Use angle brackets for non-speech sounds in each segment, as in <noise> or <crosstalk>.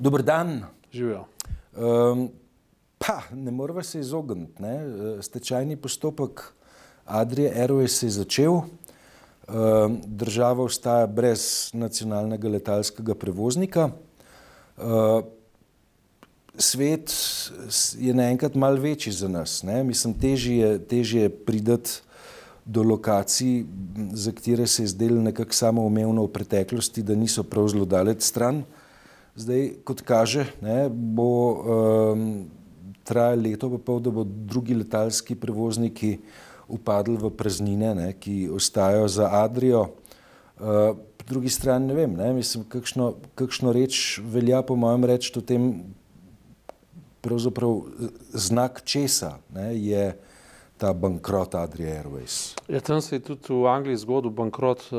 Dober dan. Živijo. Um, pa, ne moramo se izogniti. Ne? Stečajni postopek Adrije Airways je začel. Um, država ostaja brez nacionalnega letalskega prevoznika. Uh, svet je naenkrat mal večji za nas. Ne? Mislim, težje je, težje je pridati do lokacij, za katere se je zdelo nekako samoumevno v preteklosti, da niso prav zelo daleč stran. Zdaj, kot kaže, ne, bo um, trajalo leto, pa pol, da bodo drugi letalski prevozniki upadli v praznine, ne, ki ostajajo za Adrijo. Uh, po drugi strani ne vem, ne, mislim, kakšno, kakšno reč velja po mojem reči o tem, pravzaprav znak česa ne, je ta bankrot Adria Airways. Ja, tam se je tudi v Angliji zgodil bankrot uh,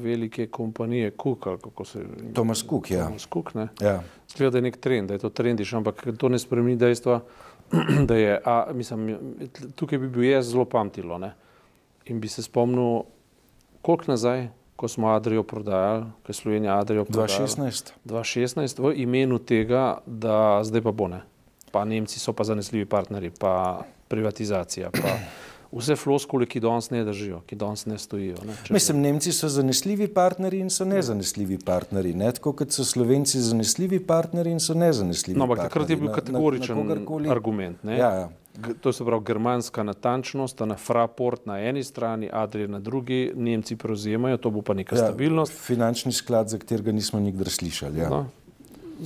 velike kompanije Cook, ali kako se imenuje. Thomas Cook, ja. Thomas Cook, ne. ja. Skleda, da je nek trend, da je to trendiš, ampak to ne spremeni dejstva, <clears throat> da je, a, mislim, tukaj bi bil jaz zelo pamtilo, ne. In bi se spomnil, koliko nazaj, ko smo Adrijo prodajali, ko je Slovenija Adrijo prodajala. 2016. 2016 v imenu tega, da zdaj pa bo ne. Pa Nemci so pa zanesljivi partnerji, pa privatizacija, pa vse floskule, ki danes ne držijo, ki danes ne stojijo. Ne, če- Mislim, Nemci so zanesljivi partnerji in so nezanesljivi partnerji, ne? tako kot so Slovenci zanesljivi partnerji in so nezanesljivi No, ampak takrat je bil Na- na- kategoričen na kogarkoli- argument. Ne? Ja, ja. To se pravi germanska natančnost, na Fraport na eni strani, Adrija na drugi, Nemci prevzemajo, to bo pa neka Ja, stabilnost. Finančni sklad, za katerega nismo nikdar slišali. Ja. No.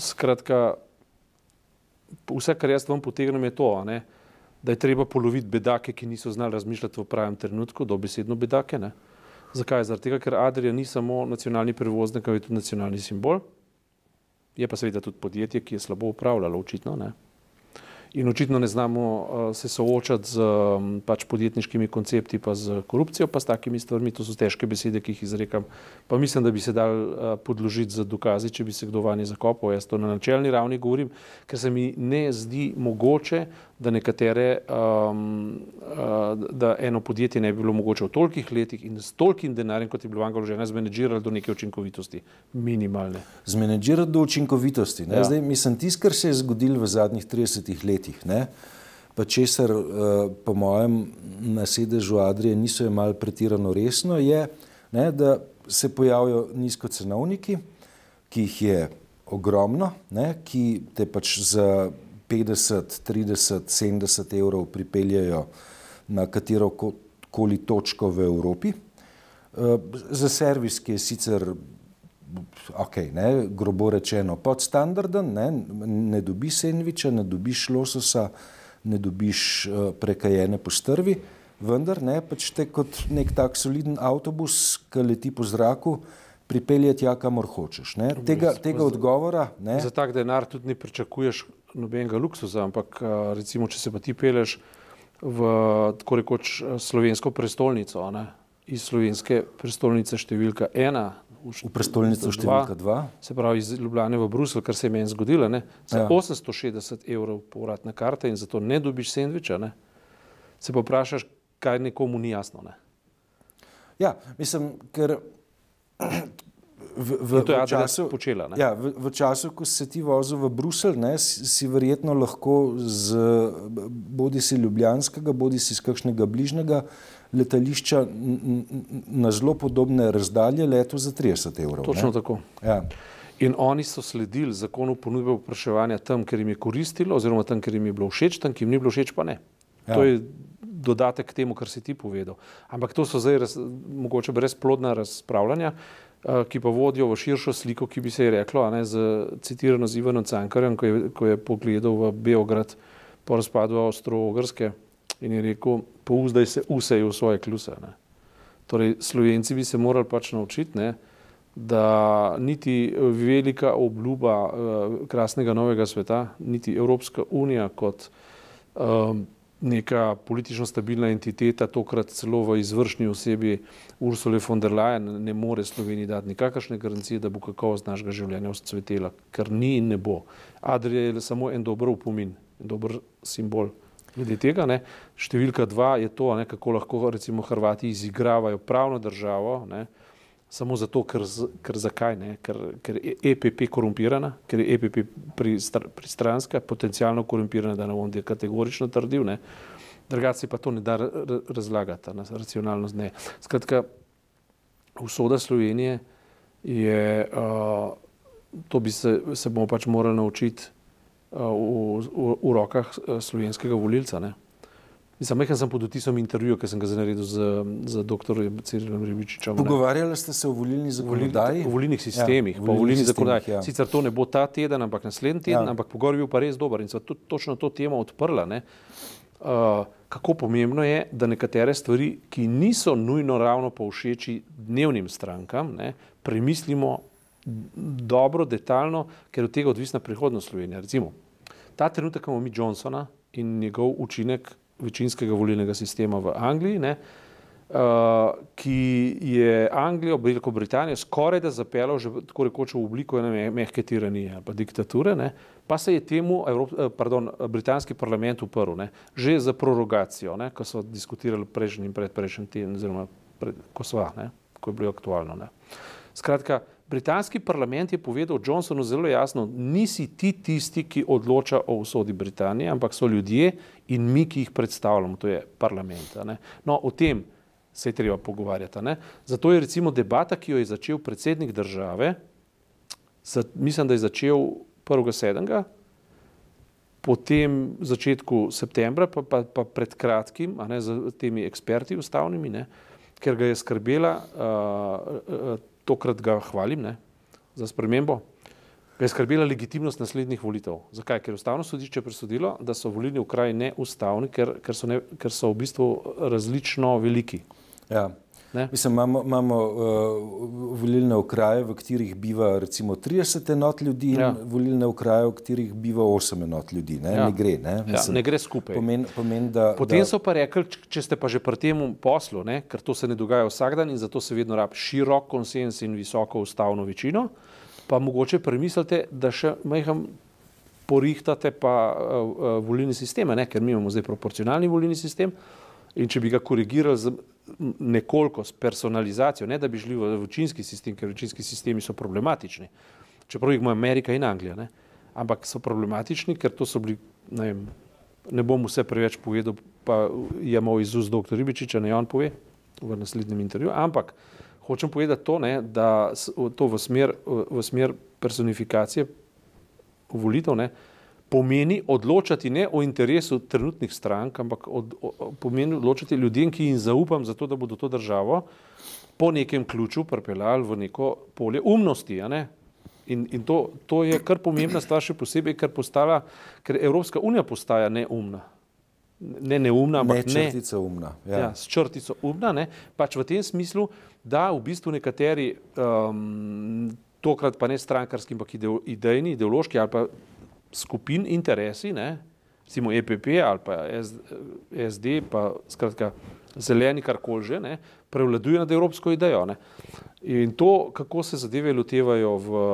Skratka, vse, kar jaz vam potegnem, je to, ne, da je treba poloviti bedake, ki niso znali razmišljati v pravem trenutku, dobesedno bedake. Ne. Zakaj? Zaradi tega, ker Adrija ni samo nacionalni prevoznik, ampak je tudi nacionalni simbol. Je pa seveda tudi podjetje, ki je slabo upravljalo, očitno. Ne. In očitno ne znamo uh, se soočati z um, pač podjetniškimi koncepti, pa z korupcijo, pa s takimi stvarmi. To so težke besede, ki jih izrekam. Pa mislim, da bi se dal uh, podložiti za dokazi, če bi se kdo vanje zakopal. Jaz to na načelni ravni govorim, ker se mi ne zdi mogoče, da nekatere, um, uh, da eno podjetje ne bi bilo mogoče v tolikih letih in s tolkim denarjem, kot je bilo vanga vloženo, zmenedžiralo do neke učinkovitosti, minimalne. Zmenedžirati do učinkovitosti. Ne? Ja. Zdaj, mislim, tisto, kar se je zgodilo v zadnjih 30 letih, ne? pa česar uh, po mojem na sedežu Adrije niso imeli pretirano resno, je, ne, da se pojavijo nizkocenovniki, ki jih je ogromno, ne, ki te pač za 50, 30, 70 evrov pripeljajo na katero ko- koli točko v Evropi. Uh, za servis, ki je sicer ok, ne, grobo rečeno, podstandarden, ne, ne dobiš sendviča, ne dobiš lososa, ne dobiš uh, prekajene postrvi, vendar ne, pač te kot nek tak soliden avtobus, ki leti po zraku, pripelje tja, kamor hočeš. Ne. Tega, tega odgovora ne, Za tak denar tudi ne pričakuješ nobenega luksusa, ampak a, recimo, če se pa ti peleš v tako rekoč a, slovensko prestolnico, ne, iz slovenske prestolnice številka ena v, v prestolnico številka dva. se pravi iz Ljubljane v Bruselj, kar se je meni zgodilo, ne, za ja. 860 evrov povratna karta in zato ne dobiš sendviča, ne, se pa vprašaš, kaj nekomu ni jasno. Ne. Ja, mislim, ker v, v, v času, počela, ne. ja, v, v času, ko si se ti vozil v Bruselj, ne, si, si verjetno lahko z bodi si ljubljanskega, bodi si z kakšnega bližnjega letališča na zelo podobne razdalje letel za 30 evrov. Točno ne. tako. Ja. In oni so sledili zakonu ponudbe vpraševanja tam, ker jim je koristilo, oziroma tam, ker jim je bilo všeč, tam, ki jim ni bilo všeč, pa ne. Ja. To je dodatek k temu, kar si ti povedal. Ampak to so zdaj raz, mogoče brezplodna razpravljanja, eh, ki pa vodijo v širšo sliko, ki bi se je reklo, ne, z, citirano z Ivanom Cankarjem, ko je, ko je pogledal v Beograd po razpadu Avstro-Ogrske in je rekel, pouzdaj se usej v svoje kluse. Ne. Torej, Slovenci bi se morali pač naučiti, ne, da niti velika obljuba uh, krasnega novega sveta, niti Evropska unija kot um, neka politično stabilna entiteta, tokrat celo v izvršni osebi Ursula von der Leyen, ne more Sloveniji dati nikakršne garancije, da bo kakovost našega življenja vzcvetela, ker ni in ne bo. Adrija je samo en dober upomin, en dober simbol. Glede tega, ne, številka dva je to, ne, kako lahko recimo Hrvati izigravajo pravno državo, ne, samo zato, ker, ker zakaj ne, ker, ker je EPP korumpirana, ker je EPP pristranska, potencialno korumpirana, da ne bom kategorično trdil, ne. Drugače pa to ne da razlagati, na racionalnost ne. Skratka, usoda Slovenije je, uh, to bi se, se bomo pač morali naučiti uh, v, v, v rokah slovenskega volilca, ne. Mislim, mehko sem pod vtisom intervjuja, ki sem ga naredil z, z dr. Cirilom Ribičičem. Pogovarjali ste se o volilni zakonodaji? O volilnih sistemih, ja, o volilni zakonodaji. Ja. Sicer to ne bo ta teden, ampak naslednji teden, ja. ampak pogovor je bil pa res dober in so tudi točno to temo odprla. Uh, kako pomembno je, da nekatere stvari, ki niso nujno ravno povšeči dnevnim strankam, ne, premislimo dobro, detaljno, ker od tega odvisna prihodnost Slovenije. Recimo, ta trenutek imamo mi Johnsona in njegov učinek večinskega volilnega sistema v Angliji, ne, uh, ki je Anglijo, Veliko Britanijo skoraj da zapeljal že tako rekoč v obliko ene mehke tiranije ali pa diktature, ne, pa se je temu Evrop, eh, pardon, britanski parlament uprl, ne, že za prorogacijo, ne, ko so diskutirali prejšnji in predprejšnji teden, oziroma pred, ko sva, ne, ko je bilo aktualno. Ne. Skratka, britanski parlament je povedal Johnsonu zelo jasno, nisi ti tisti, ki odloča o usodi Britanije, ampak so ljudje in mi, ki jih predstavljamo, to je parlament. No, o tem se je treba pogovarjati. Zato je recimo debata, ki jo je začel predsednik države, mislim, da je začel 1.7. Potem začetku septembra, pa, pa, pa pred kratkim, ne z temi eksperti ustavnimi, ne, ker ga je skrbela uh, uh, tokrat ga hvalim ne, za spremembo, ga je skrbela legitimnost naslednjih volitev. Zakaj? Ker je ustavno sodišče presodilo, da so volilni okraji neustavni, ker, ker, so ne, ker so v bistvu različno veliki. Ja. Mislim, imamo, imamo uh, volilne okraje, v katerih biva recimo 30 enot ljudi, ja. in volilne okraje, v katerih biva 8 enot ljudi. Ne, ja. ne gre. Ne, ja, Mislim, ja, ne gre skupaj. Pomen, pomen, da, Potem da... so pa rekli, če ste pa že pri tem poslu, ne, ker to se ne dogaja vsak dan in zato se vedno rab širok konsens in visoko ustavno večino, pa mogoče premislite, da še meham porihtate pa uh, uh, volilni sistem, ker mi imamo zdaj proporcionalni volilni sistem in če bi ga korigirali z nekoliko s personalizacijo, ne da bi šli v večinski sistem, ker večinski sistemi so problematični, čeprav jih ima Amerika in Anglija, ne? ampak so problematični, ker to so bili, ne, vem, ne bom vse preveč povedal, pa je moj izuz dr. Ribičiča, ne on pove v naslednjem intervju, ampak hočem povedati to, ne, da to v smer, v smer personifikacije volitev, ne, pomeni odločati ne o interesu trenutnih strank, ampak od, o, pomeni odločati ljudem, ki jim zaupam, zato da bodo to državo po nekem ključu pripeljali v neko polje umnosti. In, in to, to je kar pomembna stvar, še posebej, ker, postala, ker Evropska unija postaja neumna. Ne neumna, ampak ne črtica umna. Ja. Ja, s črtico umna, ne? pač v tem smislu, da v bistvu nekateri, um, tokrat pa ne strankarski, ampak idejni, ideološki ali pa skupin interesi, ne, recimo EPP ali pa SD, pa skratka zeleni karkoli že, ne, prevladuje nad evropsko idejo. Ne. In to, kako se zadeve lotevajo v,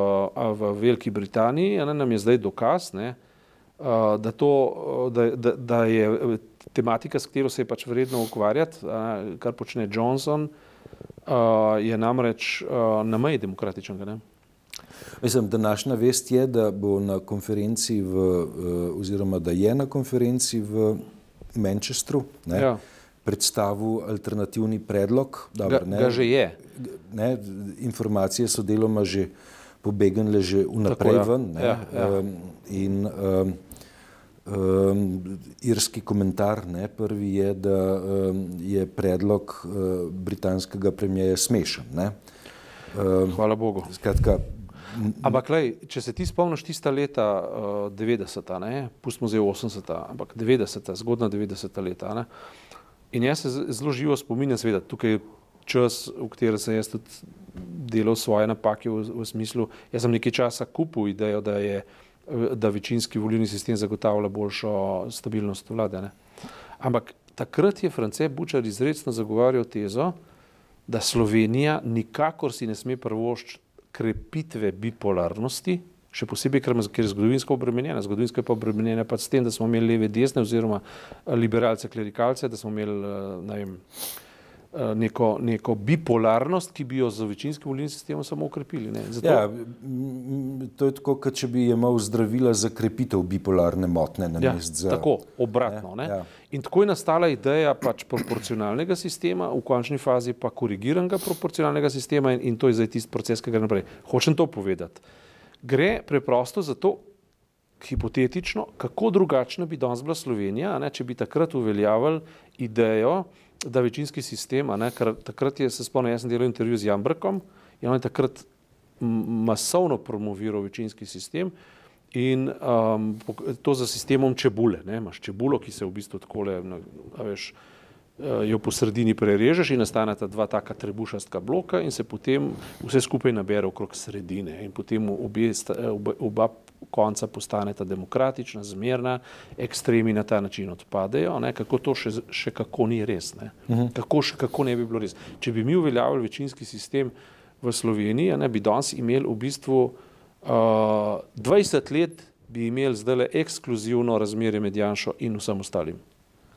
v Veliki Britaniji, ne, nam je zdaj dokaz, ne, da, to, da, da, da je tematika, s katero se je pač vredno ukvarjati, kar počne Johnson, je namreč na meji demokratičnega. Ne. Mislim, današnja vest je, da bo na konferenci, v, eh, oziroma da je na konferenci v Manchesteru ne, ja. predstavil alternativni predlog. Dobar, ga, ne, ga že je. Ne, informacije so deloma že pobegnile že vnaprej Tako, ven. Ja. Ja, ja. Um, in, um, Um, irski komentar, ne, prvi je, da um, je predlog uh, britanskega premijeja smešen. Um, Hvala Bogu. Skratka, Ampak, lej, če se ti spomniš tista leta uh, 90, ne, pustimo zdaj 80, ampak 90, zgodna 90 leta. Ne, in jaz se zelo živo spominjam, seveda, tukaj je čas, v katerem sem jaz tudi delal svoje napake v, v smislu, jaz sem nekaj časa kupil idejo, da je da večinski volilni sistem zagotavlja boljšo stabilnost vlade. Ne. Ampak takrat je France Bučar izredno zagovarjal tezo, da Slovenija nikakor si ne sme prvoščiti krepitve bipolarnosti, še posebej, ker je zgodovinsko obremenjena. Zgodovinsko je pa obremenjena pa s tem, da smo imeli leve, desne oziroma eh, liberalce, klerikalce, da smo imeli, eh, ne vem, Eh, neko, neko bipolarnost, ki bi jo z večinskim volilnim sistemom samo ukrepili. Zato... Ja, to je tako, kot če bi imel zdravila za krepitev bipolarne motne na ja, mestu. Tako, obratno. Ne? Ne? Ja. In tako je nastala ideja pač proporcionalnega sistema, v končni fazi pa korigiranega proporcionalnega sistema in, in to je zdaj tisti proces, ki ga naprej. Hočem to povedati. Gre preprosto za to, hipotetično, kako drugačna bi danes bila Slovenija, ne, če bi takrat uveljavili idejo, da večinski sistem, ne, ker takrat je, se spomnim, jaz sem delal intervju z Jambrkom in on je takrat masovno promoviral večinski sistem in um, to za sistemom čebule. Ne, imaš čebulo, ki se v bistvu takole, a veš, eh, jo po sredini prerežeš in nastane ta dva taka trebušastka bloka in se potem vse skupaj nabere okrog sredine in potem obe, oba konca postaneta demokratična, zmerna, ekstremi na ta način odpadejo, ne, kako to še, še kako ni res, ne, uh mhm. -huh. kako še kako ne bi bilo res. Če bi mi uveljavili večinski sistem v Sloveniji, ne, bi danes imeli v bistvu uh, 20 let, bi imeli zdaj le ekskluzivno razmerje med Janšo in vsem ostalim,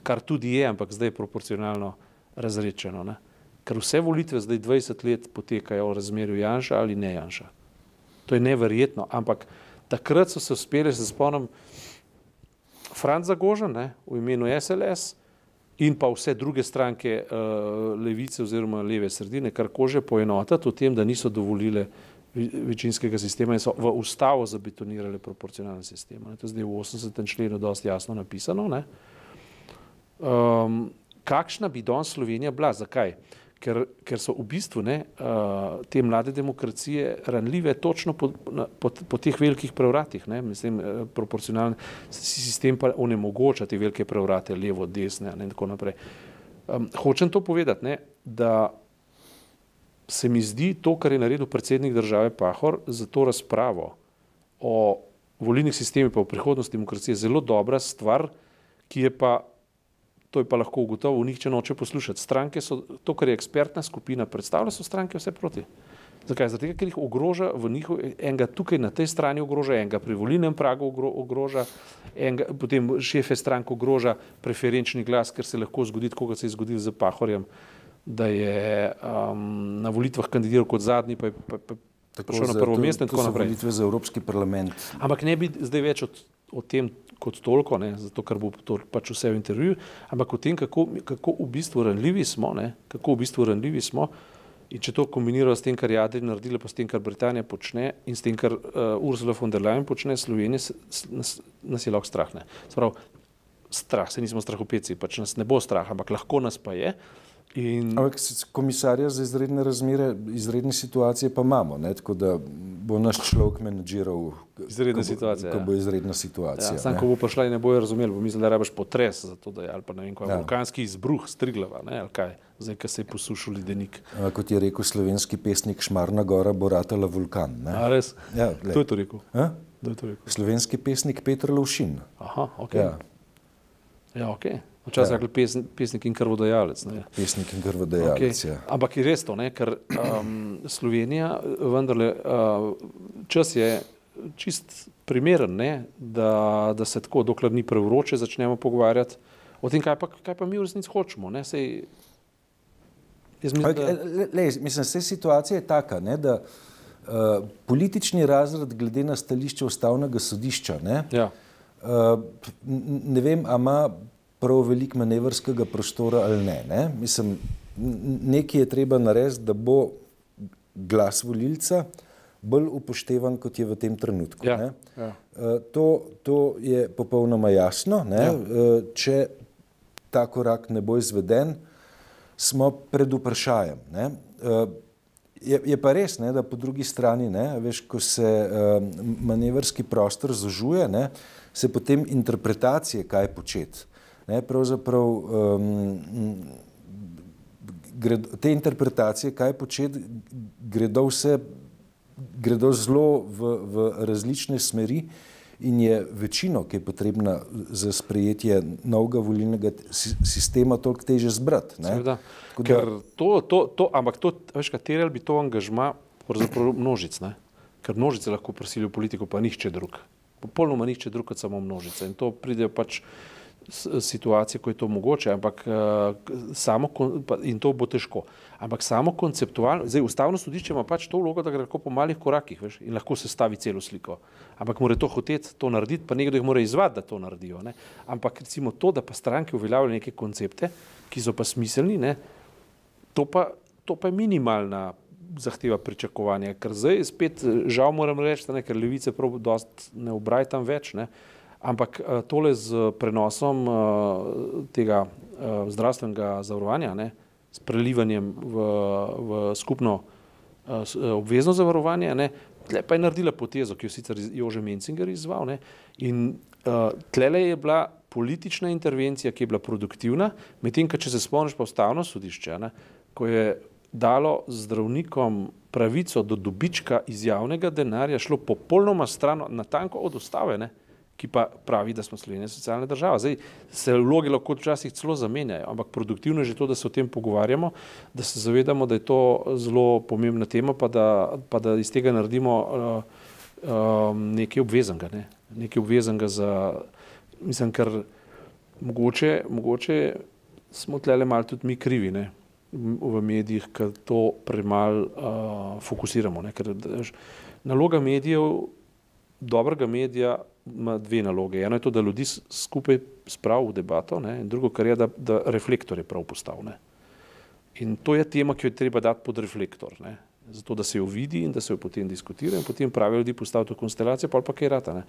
kar tudi je, ampak zdaj je proporcionalno razrečeno, ne. ker vse volitve zdaj 20 let potekajo v razmerju Janša ali ne Janša. To je neverjetno, ampak takrat so se uspeli, se spomnim, Franz Zagožen ne, v imenu SLS in pa vse druge stranke uh, levice oziroma leve sredine, kar kože poenotati o tem, da niso dovolile večinskega sistema in so v ustavo zabetonirali proporcionalni sistem. Ne. To je zdaj v 80. členu dosti jasno napisano. Um, kakšna bi danes Slovenija bila? Zakaj? Ker, ker so v bistvu ne, uh, te mlade demokracije ranljive točno po, na, po, po teh velikih prevratih. Ne, mislim, uh, proporcionalni sistem pa onemogoča te velike prevrate, levo, desne ne, in tako naprej. Um, hočem to povedati, ne, da se mi zdi to, kar je naredil predsednik države Pahor za to razpravo o volilnih sistemih pa o prihodnosti demokracije zelo dobra stvar, ki je pa to je pa lahko ugotovil, nihče noče poslušati. Stranke so, to, kar je ekspertna skupina predstavlja, so stranke vse proti. Zakaj? Zato, ker jih ogroža v njihov, enega tukaj na tej strani ogroža, enega pri volilnem pragu ogroža, enega, potem šefe strank ogroža preferenčni glas, ker se lahko zgodi, kot se je zgodil z Pahorjem, da je um, na volitvah kandidiral kot zadnji, pa je pa, pa, prišel na prvo mesto in tako naprej. Volitve za Evropski parlament. Ampak ne bi zdaj več od, o tem kot toliko, ne, zato ker bo to pač vse v intervjuju, ampak o tem, kako, kako v bistvu ranljivi smo, ne, kako v bistvu ranljivi smo. In če to kombinirajo s tem, kar je Adrian naredila, pa s tem, kar Britanija počne in s tem, kar uh, Ursula von der Leyen počne, Slovenija nas, nas je lahko strah. Sprav, strah, se nismo strahopeci, pač nas ne bo strah, ampak lahko nas pa je. Uh, In... Ampak komisarja za izredne razmere, izredne situacije pa imamo, ne? tako da bo naš človek menedžiral situacije. Ko bo ja. izredna situacija. Ja, sam, ko bo prišla in ne bojo razumeli, bo mislil, da rabiš potres za to, da je ali pa ne vem, kaj je ja. vulkanski izbruh striglava, ne, ali kaj, zdaj, ko se je posušil ledenik. A, kot je rekel slovenski pesnik Šmarna gora, bo ratala vulkan. Ne? A res? Ja, to je to rekel. A? To je to rekel. Slovenski pesnik Petr Lovšin. Aha, ok. Ja, ja ok. Včasih ja. je bil pesnik in krvodajalec. Ne. Pesnik in krvodajalec. Okay. Ja. Ampak je res to, ne, ker um, Slovenija, vendarle, uh, čas je čist primeren, ne, da, da se tako, dokler ni prevroče, začnemo pogovarjati o tem, kaj pa, kaj pa mi v resnici hočemo. Ne, sej, mislim, da... le, le, mislim, se situacija je taka, ne, da uh, politični razred glede na stališče ustavnega sodišča, ne, ja. uh, ne vem, a ima prav veliko manevrskega prostora ali ne. ne? Mislim, nekaj je treba narediti, da bo glas volilca bolj upoštevan, kot je v tem trenutku. Ja, ja. Uh, to, to je popolnoma jasno. Ja. Uh, če ta korak ne bo izveden, smo pred vprašanjem. Uh, je, je pa res, ne, da po drugi strani, ne, veš, ko se uh, manevrski prostor zožuje, ne, se potem interpretacije, kaj početi. Ne, pravzaprav um, gre, te interpretacije, kaj početi, gredo vse, gredo zelo v, v različne smeri in je večino, ki je potrebna za sprejetje novega volilnega sistema, toliko teže zbrati. Da, ker to, to, to, ampak to, veš, katerel bi to angažma, pravzaprav množic, ne? ker množice lahko prisilijo politiko, pa nihče drug. Popolnoma nihče drug kot samo množice. In to pride pač situacije, ko je to mogoče, ampak samo, in to bo težko. Ampak samo konceptualno, zdaj ustavno sodišče ima pač to vlogo, da gre lahko po malih korakih veš, in lahko se stavi celo sliko. Ampak mora to hoteti to narediti, pa nekdo jih mora izvati, da to naredijo. Ne. Ampak recimo to, da pa stranke uveljavljajo neke koncepte, ki so pa smiselni, ne, to, pa, to pa je minimalna zahteva pričakovanja, ker zdaj spet žal moram reči, ne, ker levice prav dost ne obraj tam več, ne, ampak tole z prenosom tega zdravstvenega zavarovanja, ne, s prelivanjem v, v skupno obvezno zavarovanje, ne, tle pa je naredila potezo, ki jo sicer Jože Mencinger izval, ne, in uh, tle je bila politična intervencija, ki je bila produktivna, medtem, če se spomniš pa ustavno sodišče, ne, ko je dalo zdravnikom pravico do dobička iz javnega denarja, šlo popolnoma strano, natanko od ustave, ne, ki pa pravi, da smo Slovenija socialna država. Zdaj se vloge lahko včasih celo zamenjajo, ampak produktivno je že to, da se o tem pogovarjamo, da se zavedamo, da je to zelo pomembna tema, pa da, pa da iz tega naredimo uh, uh, nekaj obveznega, ne? nekaj obveznega za, mislim, ker mogoče, mogoče smo tlele malo tudi mi krivi, ne? v medijih, ker to premal uh, fokusiramo. Ker naloga medijev, dobrega medija, ima dve naloge. Eno je to, da ljudi skupaj spravi v debato, ne? in drugo, kar je, da, da reflektor je prav postavljen. In to je tema, ki jo je treba dati pod reflektor, ne? zato da se jo vidi in da se jo potem diskutira in potem pravi ljudi postaviti v konstelacijo, pa pa kaj rata. Ne?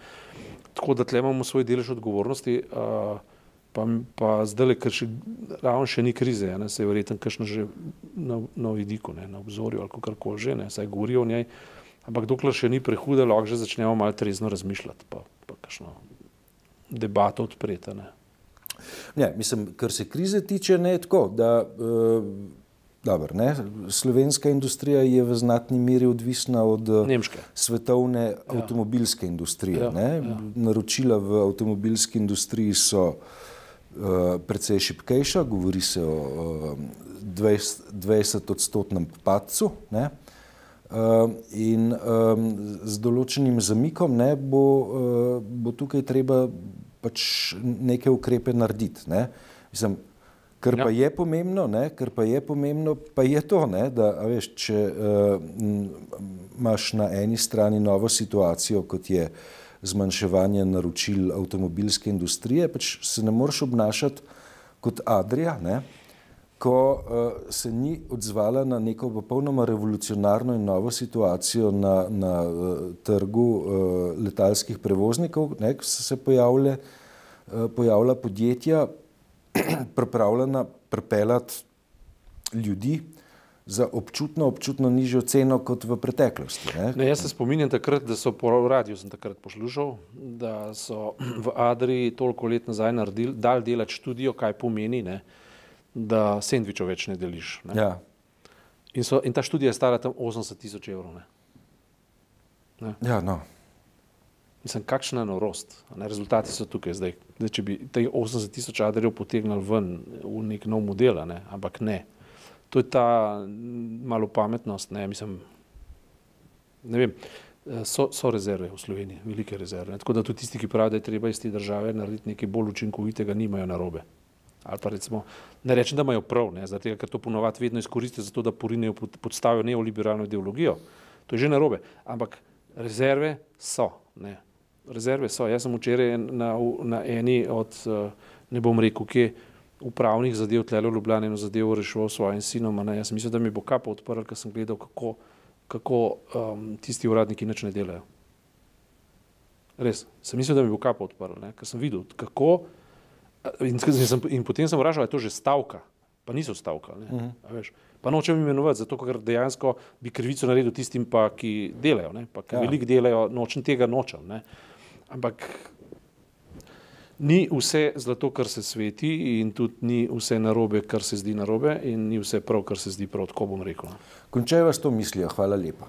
Tako da tle imamo svoj delež odgovornosti, uh, pa, pa zdaj, ker še ravno še ni krize, ne? se je verjetno kakšno že na, na vidiku, ne? na obzorju ali kakorkoli že, ne? saj govorijo o njej, ampak dokler še ni prehuda, lahko že začnemo malo trezno razmišljati. Pa kakšno debato odprete. Ne. Ne, mislim, kar se krize tiče, ne je tako, da uh, dobro, ne, slovenska industrija je v znatni meri odvisna od eh, Nemške. svetovne ja. avtomobilske industrije. Ja, ja. Naročila v avtomobilski industriji so uh, precej šipkejša, govori se o uh, 20, 20 odstotnem padcu. Ne. Ehm, in um, z določenim zamikom ne, bo, uh, bo tukaj treba pač neke ukrepe narediti. Ne. Mislim, kar pa ja. je pomembno, ne, kar pa je pomembno, pa je to, ne, da veš, če uh, imaš na eni strani novo situacijo, kot je zmanjševanje naročil avtomobilske industrije, pač se ne moreš obnašati kot Adrija. Ne, ko uh, se ni odzvala na neko popolnoma revolucionarno in novo situacijo na, na uh, trgu uh, letalskih prevoznikov, ne, ko so se pojavile, uh, pojavila podjetja, <clears throat> pripravljena pripeljati ljudi za občutno, občutno nižjo ceno kot v preteklosti. Ne. Ne, jaz se spominjam takrat, da so po radiju sem takrat poslušal, da so <clears throat> v Adriji toliko let nazaj naredili, dal delati študijo, kaj pomeni, ne, uh, da sendvičev več ne deliš. Ne? Ja. In, so, in ta študija je stara tam 80 tisoč evrov. Ne? Ne? Ja, no. Mislim, kakšna norost. Ne? Rezultati so tukaj zdaj. zdaj. Če bi te 80 tisoč aderjev potegnili ven v nek nov model, ne? ampak ne. To je ta malo pametnost. Ne? Mislim, ne vem, so, so rezerve v Sloveniji, velike rezerve. Ne? Tako da tudi tisti, ki pravijo, da je treba iz te države narediti nekaj bolj učinkovitega, nimajo narobe ali pa recimo, ne rečem, da imajo prav, ne, zato ker to ponovadi vedno izkoristijo za to, da porinejo pod, podstavijo neoliberalno ideologijo. To je že narobe, ampak rezerve so. Ne. Rezerve so. Jaz sem včeraj na, na eni od, eh, ne bom rekel, kje upravnih zadev, tlelo Ljubljana, eno zadevo rešil s svojim sinom. Ne. Jaz mislim, da mi bo kapo odprl, ker sem gledal, kako, kako um, tisti uradniki nič ne delajo. Res, sem mislil, da mi bo kapo odprl, ker sem videl, kako In, in potem sem vprašal, je to že stavka, pa niso stavka. Uh mhm. -huh. Pa nočem imenovati, zato ker dejansko bi krivico naredil tistim, pa, ki delajo, ne? pa ki ja. veliko delajo, nočem tega nočem. Ne? Ampak ni vse zlato, kar se sveti, in tudi ni vse narobe, kar se zdi narobe, in ni vse prav, kar se zdi prav, tako bom rekel. Končaj vas to mislijo, hvala lepa.